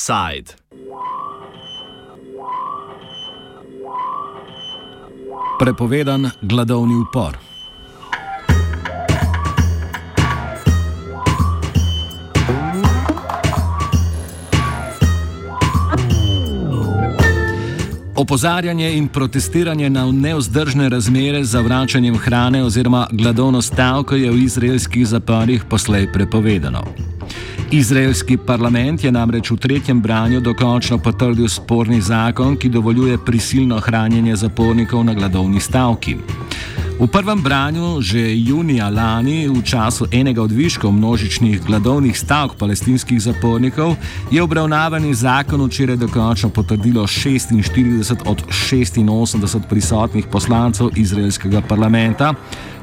Side. Prepovedan gladovni upor. Opozarjanje in protestiranje na neozdržne razmere za vračanjem hrane oziroma gladovno stavko je v izraelskih zaporih poslej prepovedano. Izraelski parlament je namreč v tretjem branju dokončno potrdil sporni zakon, ki dovoljuje prisilno hranjenje zapornikov na gladovni stavki. V prvem branju, že junija lani, v času enega od viškov množičnih gladovnih stavk palestinskih zapornikov, je obravnavani zakon včeraj dokončno potrdilo 46 od 86 prisotnih poslancev izraelskega parlamenta.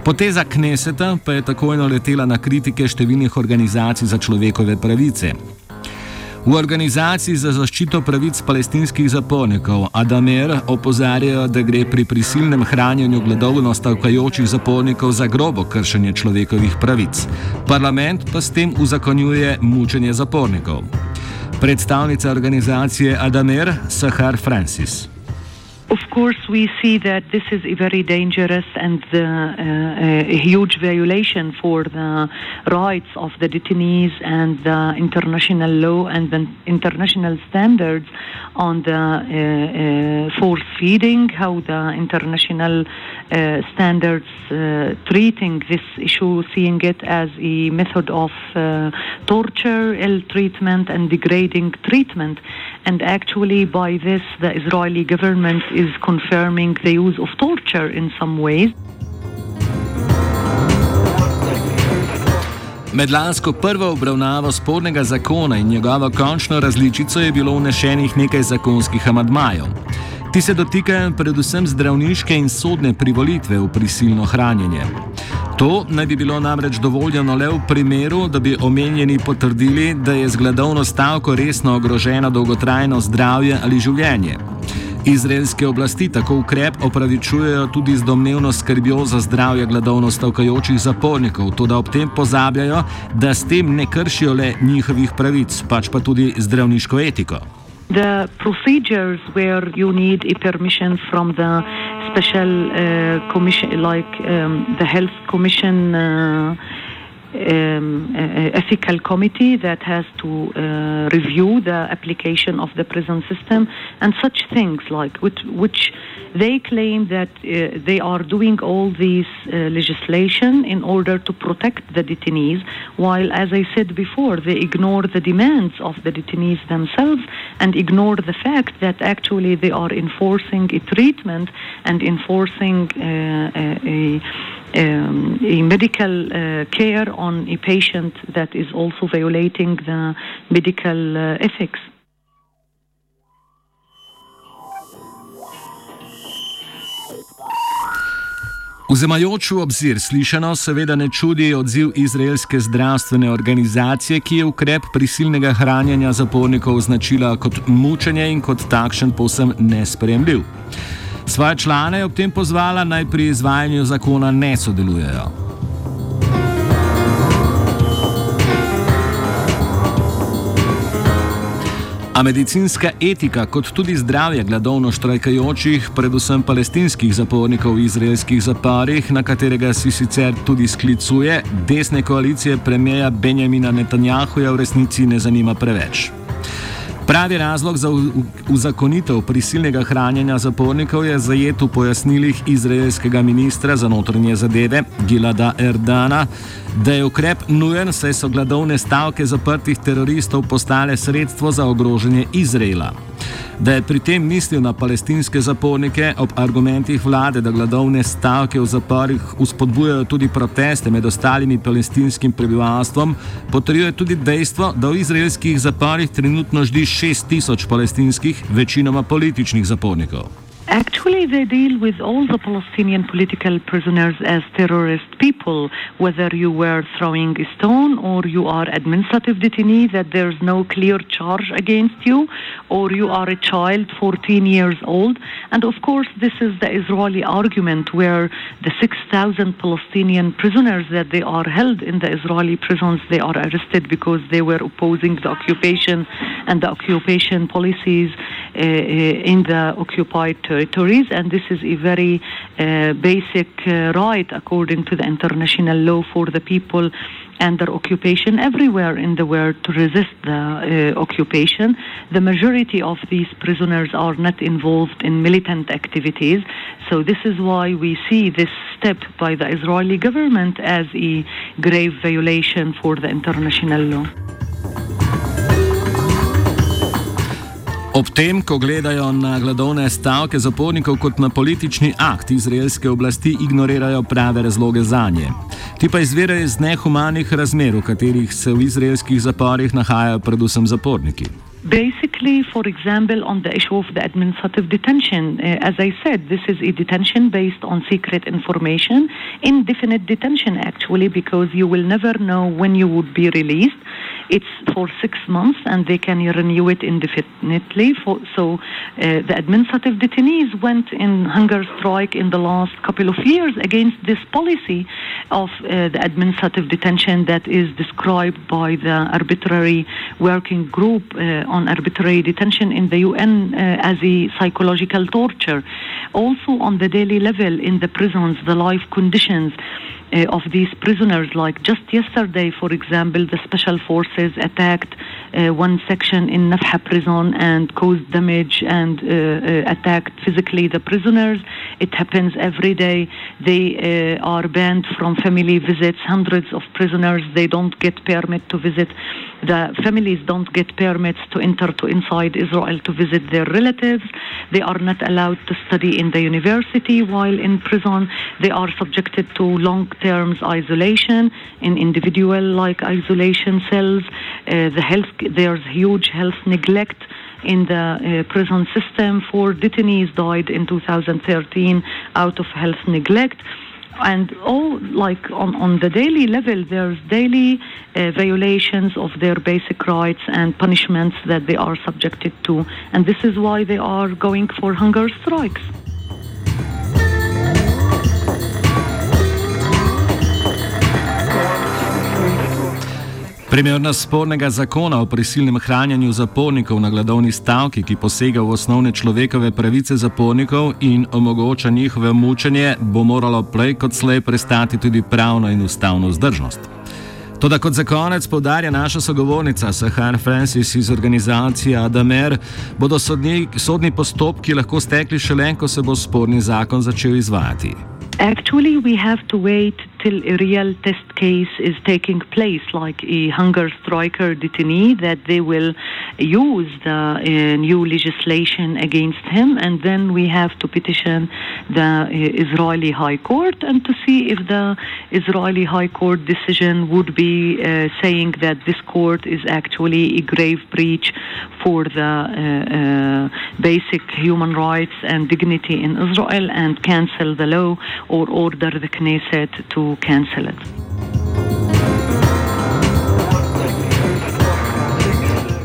Poteza Kneseta pa je takoj naletela na kritike številnih organizacij za človekove pravice. V organizaciji za zaščito pravic palestinskih zapornikov Adamer opozarjajo, da gre pri prisilnem hranjenju gladovno stavkajočih zapornikov za grobo kršenje človekovih pravic. Parlament pa s tem uzakonjuje mučenje zapornikov. Predstavnica organizacije Adamer Sahar Francis. Of course, we see that this is a very dangerous and uh, a huge violation for the rights of the detainees and the international law and the international standards on the uh, uh force feeding, how the international uh, standards uh, treating this issue, seeing it as a method of torture, ill treatment, and degrading treatment. And actually, by this, the Israeli government is confirming the use of torture in some ways. Med lansko prvo obravnavo spornega zakona in njegovo končno različico je bilo vnešenih nekaj zakonskih amadmajev. Ti se dotikajo predvsem zdravniške in sodne privolitve v prisilno hranjenje. To naj bi bilo namreč dovoljeno le v primeru, da bi omenjeni potrdili, da je z gladovno stavko resno ogroženo dolgotrajno zdravje ali življenje. Izraelske oblasti tako ukrep opravičujejo tudi z domnevno skrbjo za zdravje gladovno stavkajočih zapornikov, tudi ob tem pozabljajo, da s tem ne kršijo le njihovih pravic, pač pa tudi zdravniško etiko. The procedures where you need a permission from the special uh, commission, like um, the health commission. Uh, um, ethical committee that has to uh, review the application of the prison system and such things like which, which they claim that uh, they are doing all these uh, legislation in order to protect the detainees while as i said before they ignore the demands of the detainees themselves and ignore the fact that actually they are enforcing a treatment and enforcing uh, a, um, a medical uh, care on a patient that is also violating the medical uh, ethics. Vzemajoč v obzir slišano, seveda ne čudi odziv izraelske zdravstvene organizacije, ki je ukrep prisilnega hranjenja zapornikov označila kot mučenje in kot takšen povsem nespremljiv. Svoje člane je ob tem pozvala naj pri izvajanju zakona ne sodelujejo. A medicinska etika, kot tudi zdravje gladovno štrajkajočih, predvsem palestinskih zapornikov v izraelskih zaporih, na katerega si sicer tudi sklicuje, desne koalicije premijeja Benjamina Netanjahuja v resnici ne zanima preveč. Pravi razlog za uzakonitev prisilnega hranjenja zapornikov je zajet v pojasnilih izraelskega ministra za notranje zadeve Gilada Erdana, da je ukrep nujen, saj so gladovne stavke zaprtih teroristov postale sredstvo za ogrožanje Izraela. Da je pri tem mislil na palestinske zapornike ob argumentih vlade, da gladovne stavke v zaporih uspodbujajo tudi proteste med ostalimi palestinskim prebivalstvom, potrjuje tudi dejstvo, da v izraelskih zaporih trenutno ždi 6000 palestinskih, večinoma političnih zapornikov. Actually, they deal with all the Palestinian political prisoners as terrorist people, whether you were throwing a stone or you are administrative detainee, that there's no clear charge against you, or you are a child 14 years old. And of course, this is the Israeli argument where the 6,000 Palestinian prisoners that they are held in the Israeli prisons, they are arrested because they were opposing the occupation and the occupation policies in the occupied territories, and this is a very uh, basic uh, right according to the international law for the people under occupation everywhere in the world to resist the uh, occupation. The majority of these prisoners are not involved in militant activities, so this is why we see this step by the Israeli government as a grave violation for the international law. Ob tem, ko gledajo na gladovne stavke zapornikov kot na politični akt izraelske oblasti, ignorirajo prave razloge za nje. Ti pa izvirajo iz nehumanih razmer, v katerih se v izraelskih zaporih nahajajo predvsem zaporniki. Basically, for example, on the issue of the administrative detention, uh, as I said, this is a detention based on secret information, indefinite detention actually, because you will never know when you would be released. It's for six months and they can renew it indefinitely. For, so uh, the administrative detainees went in hunger strike in the last couple of years against this policy of uh, the administrative detention that is described by the arbitrary working group uh, on arbitrary detention in the UN as a psychological torture. Also, on the daily level in the prisons, the life conditions uh, of these prisoners. Like just yesterday, for example, the special forces attacked uh, one section in Nafha prison and caused damage and uh, uh attacked physically the prisoners. It happens every day. They uh, are banned from family visits. Hundreds of prisoners they don't get permit to visit. The families don't get permits to enter to inside Israel to visit their relatives. They are not allowed to study in the university while in prison. They are subjected to long terms isolation in individual like isolation cells. Uh, the health there's huge health neglect in the uh, prison system. Four detainees died in 2013 out of health neglect and all like on, on the daily level there's daily uh, violations of their basic rights and punishments that they are subjected to and this is why they are going for hunger strikes Primerna spornega zakona o prisilnem hranjenju zapornikov na gladovni stavki, ki posega v osnovne človekove pravice zapornikov in omogoča njihove mučenje, bo moralo prej kot slej prestati tudi pravno in ustavno vzdržnost. Toda kot za konec podarja naša sogovornica Sahar Francis iz organizacije Adamer, bodo sodni, sodni postopki lahko stekli šele, ko se bo sporni zakon začel izvajati. Actually, we have to wait till a real test case is taking place, like a hunger striker detainee, that they will use the uh, new legislation against him, and then we have to petition the uh, Israeli High Court and to see if the Israeli High Court decision would be uh, saying that this court is actually a grave breach for the basic human rights and dignity in Israel and cancel the law or order the Knesset to cancel it.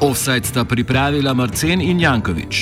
Offside sta pripravila Marcen in Jankovič.